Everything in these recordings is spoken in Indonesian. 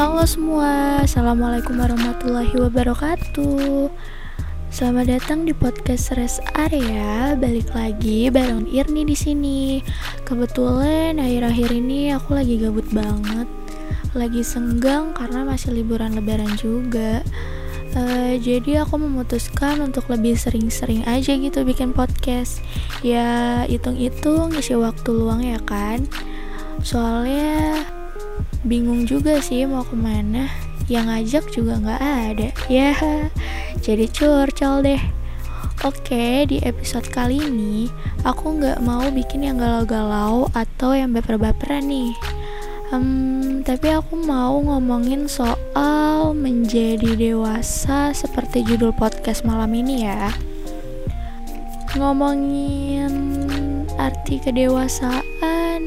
Halo semua, assalamualaikum warahmatullahi wabarakatuh. Selamat datang di podcast Rest Area. Balik lagi bareng Irni di sini. Kebetulan akhir-akhir ini aku lagi gabut banget, lagi senggang karena masih liburan Lebaran juga. Uh, jadi aku memutuskan untuk lebih sering-sering aja gitu bikin podcast. Ya hitung-hitung isi waktu luang ya kan. Soalnya bingung juga sih mau ke mana. Yang ngajak juga nggak ada. Ya jadi curcol deh. Oke, di episode kali ini aku nggak mau bikin yang galau-galau atau yang baper-baperan nih. Um, tapi aku mau ngomongin soal menjadi dewasa seperti judul podcast malam ini ya. Ngomongin arti kedewasaan,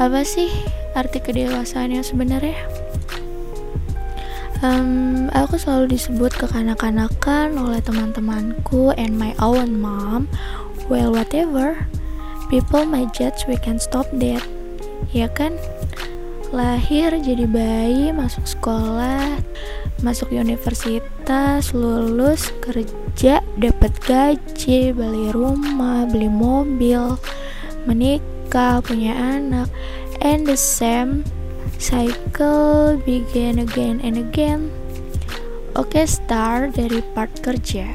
apa sih arti kedewasaan yang sebenarnya? Um, aku selalu disebut kekanak-kanakan oleh teman-temanku and my own mom. Well whatever. People might judge we can stop that. Ya kan? Lahir jadi bayi masuk sekolah masuk universitas lulus kerja dapat gaji beli rumah beli mobil menikah punya anak and the same cycle begin again and again. Oke, okay, start dari part kerja,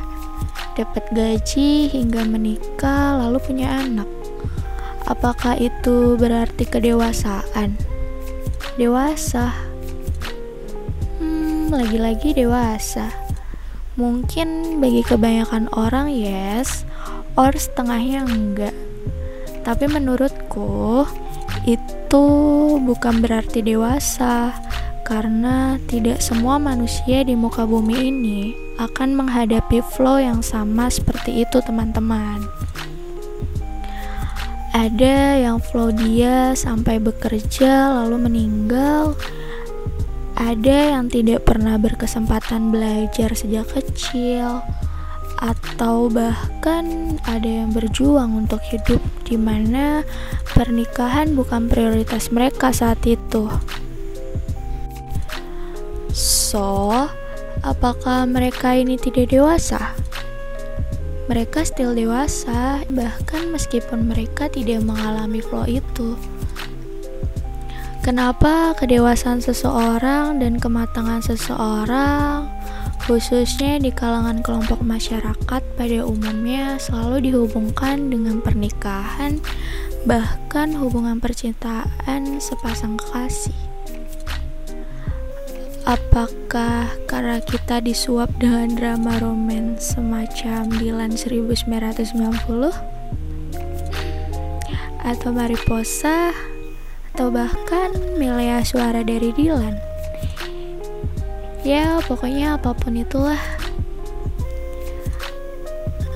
dapat gaji hingga menikah lalu punya anak. Apakah itu berarti kedewasaan? Dewasa. Hmm, lagi-lagi dewasa. Mungkin bagi kebanyakan orang yes, or setengahnya enggak. Tapi menurutku, itu bukan berarti dewasa, karena tidak semua manusia di muka bumi ini akan menghadapi flow yang sama seperti itu, teman-teman. Ada yang flow dia sampai bekerja lalu meninggal. Ada yang tidak pernah berkesempatan belajar sejak kecil atau bahkan ada yang berjuang untuk hidup di mana pernikahan bukan prioritas mereka saat itu. So, apakah mereka ini tidak dewasa? Mereka still dewasa, bahkan meskipun mereka tidak mengalami flow itu. Kenapa kedewasaan seseorang dan kematangan seseorang khususnya di kalangan kelompok masyarakat pada umumnya selalu dihubungkan dengan pernikahan, bahkan hubungan percintaan sepasang kekasih. Apakah karena kita disuap dengan drama romans semacam Dilan 1990? Atau Mariposa? Atau bahkan Milea Suara dari Dilan? Ya pokoknya apa pun itulah.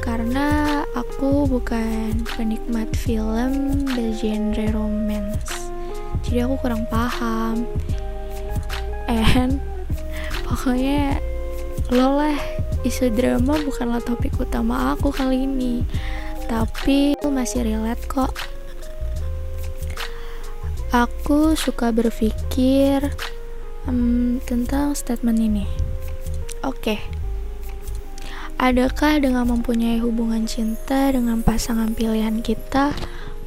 Karena aku bukan penikmat film bergenre romance. Jadi aku kurang paham. And pokoknya lo lah isu drama bukanlah topik utama aku kali ini. Tapi masih relate kok. Aku suka berpikir um, tentang statement ini. Oke. Okay. Adakah dengan mempunyai hubungan cinta dengan pasangan pilihan kita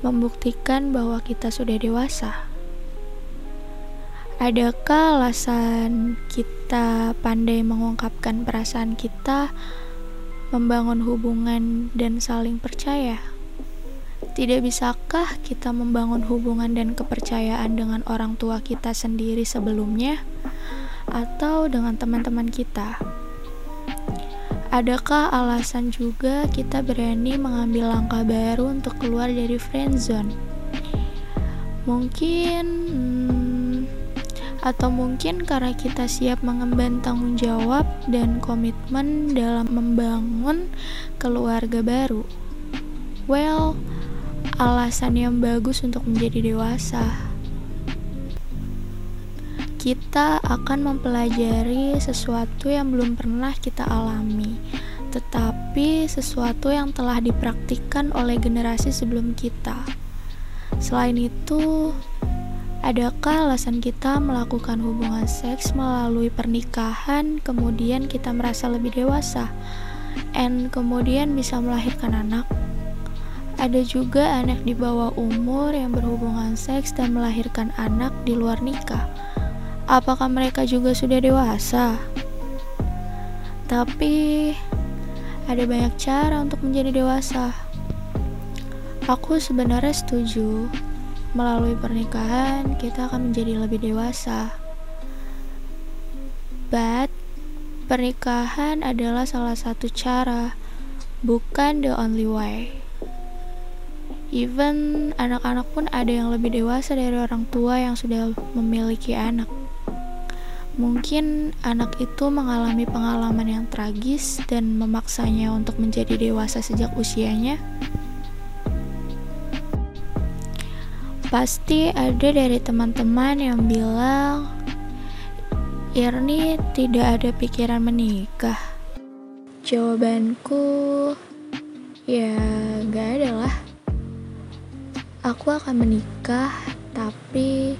membuktikan bahwa kita sudah dewasa? Adakah alasan kita pandai mengungkapkan perasaan kita, membangun hubungan, dan saling percaya? Tidak bisakah kita membangun hubungan dan kepercayaan dengan orang tua kita sendiri sebelumnya, atau dengan teman-teman kita? Adakah alasan juga kita berani mengambil langkah baru untuk keluar dari friendzone? Mungkin, hmm, atau mungkin karena kita siap mengemban tanggung jawab dan komitmen dalam membangun keluarga baru. Well, alasan yang bagus untuk menjadi dewasa. Kita akan mempelajari sesuatu yang belum pernah kita alami, tetapi sesuatu yang telah dipraktikkan oleh generasi sebelum kita. Selain itu, Adakah alasan kita melakukan hubungan seks melalui pernikahan, kemudian kita merasa lebih dewasa, and kemudian bisa melahirkan anak? Ada juga anak di bawah umur yang berhubungan seks dan melahirkan anak di luar nikah. Apakah mereka juga sudah dewasa? Tapi ada banyak cara untuk menjadi dewasa. Aku sebenarnya setuju melalui pernikahan kita akan menjadi lebih dewasa. But pernikahan adalah salah satu cara, bukan the only way. Even anak-anak pun ada yang lebih dewasa dari orang tua yang sudah memiliki anak. Mungkin anak itu mengalami pengalaman yang tragis dan memaksanya untuk menjadi dewasa sejak usianya. Pasti ada dari teman-teman yang bilang, Irni tidak ada pikiran menikah. Jawabanku, ya gak ada lah. Aku akan menikah, tapi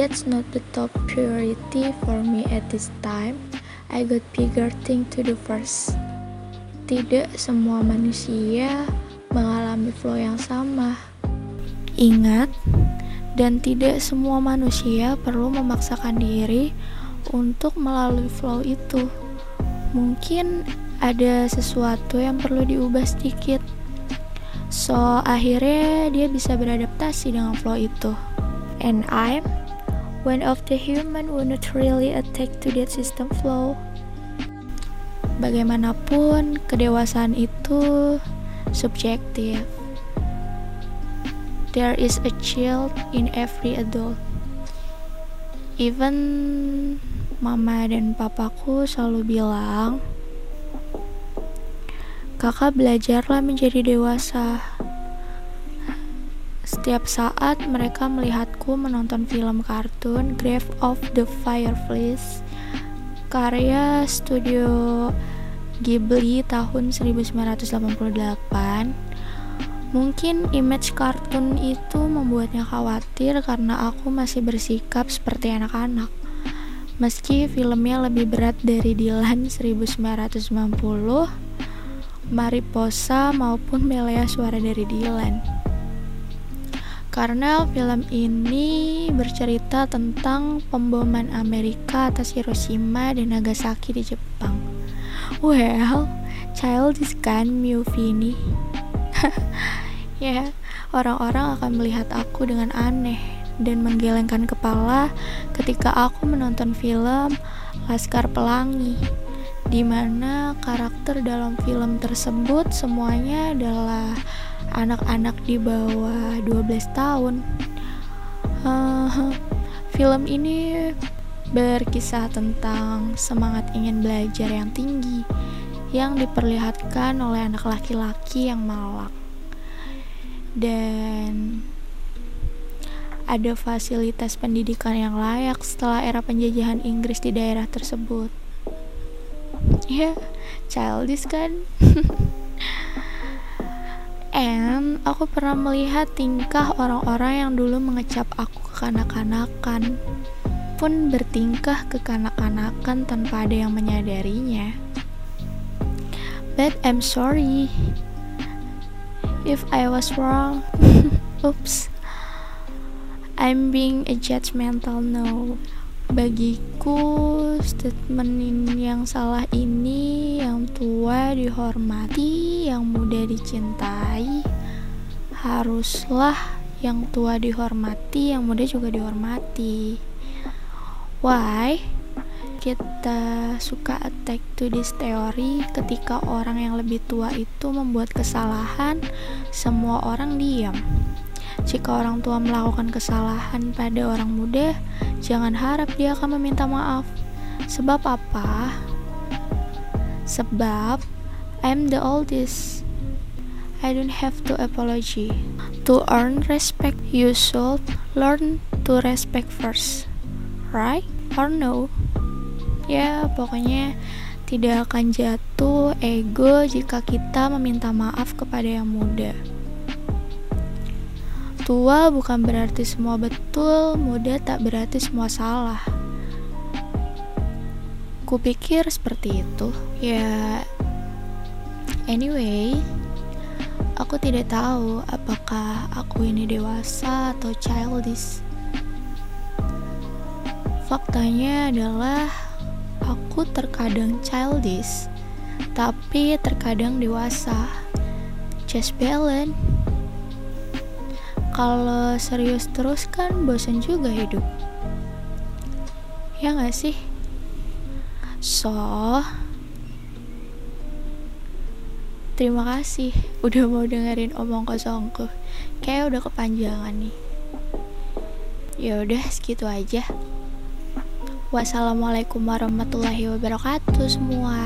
that's not the top priority for me at this time. I got bigger thing to do first. Tidak semua manusia mengalami flow yang sama. Ingat, dan tidak semua manusia perlu memaksakan diri untuk melalui flow itu. Mungkin ada sesuatu yang perlu diubah sedikit. So, akhirnya dia bisa beradaptasi dengan flow itu. And I'm one of the human who not really attack to that system flow. Bagaimanapun, kedewasaan itu subjektif. There is a child in every adult. Even mama dan papaku selalu bilang, "Kakak belajarlah menjadi dewasa." Setiap saat mereka melihatku menonton film kartun Grave of the Fireflies karya studio Ghibli tahun 1988 Mungkin image kartun itu membuatnya khawatir karena aku masih bersikap seperti anak-anak. Meski filmnya lebih berat dari Dylan 1990, Mariposa maupun Melea Suara dari Dylan. Karena film ini bercerita tentang pemboman Amerika atas Hiroshima dan Nagasaki di Jepang. Well, childish kan movie ini. ya, orang-orang akan melihat aku dengan aneh dan menggelengkan kepala ketika aku menonton film Laskar Pelangi di mana karakter dalam film tersebut semuanya adalah anak-anak di bawah 12 tahun. Uh, film ini berkisah tentang semangat ingin belajar yang tinggi yang diperlihatkan oleh anak laki-laki yang malang dan ada fasilitas pendidikan yang layak setelah era penjajahan Inggris di daerah tersebut. Ya, yeah, childish kan? And aku pernah melihat tingkah orang-orang yang dulu mengecap aku kekanak-kanakan pun bertingkah kekanak-kanakan tanpa ada yang menyadarinya. But I'm sorry if I was wrong. Oops. I'm being a judgmental no. Bagiku, statement yang salah ini yang tua dihormati, yang muda dicintai. Haruslah yang tua dihormati, yang muda juga dihormati. Why? kita suka attack to this theory ketika orang yang lebih tua itu membuat kesalahan semua orang diam jika orang tua melakukan kesalahan pada orang muda jangan harap dia akan meminta maaf sebab apa? Sebab I'm the oldest I don't have to apology to earn respect you should learn to respect first right or no ya pokoknya tidak akan jatuh ego jika kita meminta maaf kepada yang muda. Tua bukan berarti semua betul, muda tak berarti semua salah. Kupikir seperti itu. Ya, anyway, aku tidak tahu apakah aku ini dewasa atau childish. Faktanya adalah aku terkadang childish, tapi terkadang dewasa. Just balance kalau serius terus kan bosan juga hidup ya gak sih so terima kasih udah mau dengerin omong kosongku kayak udah kepanjangan nih. Ya udah segitu aja. Wassalamualaikum warahmatullahi wabarakatuh semua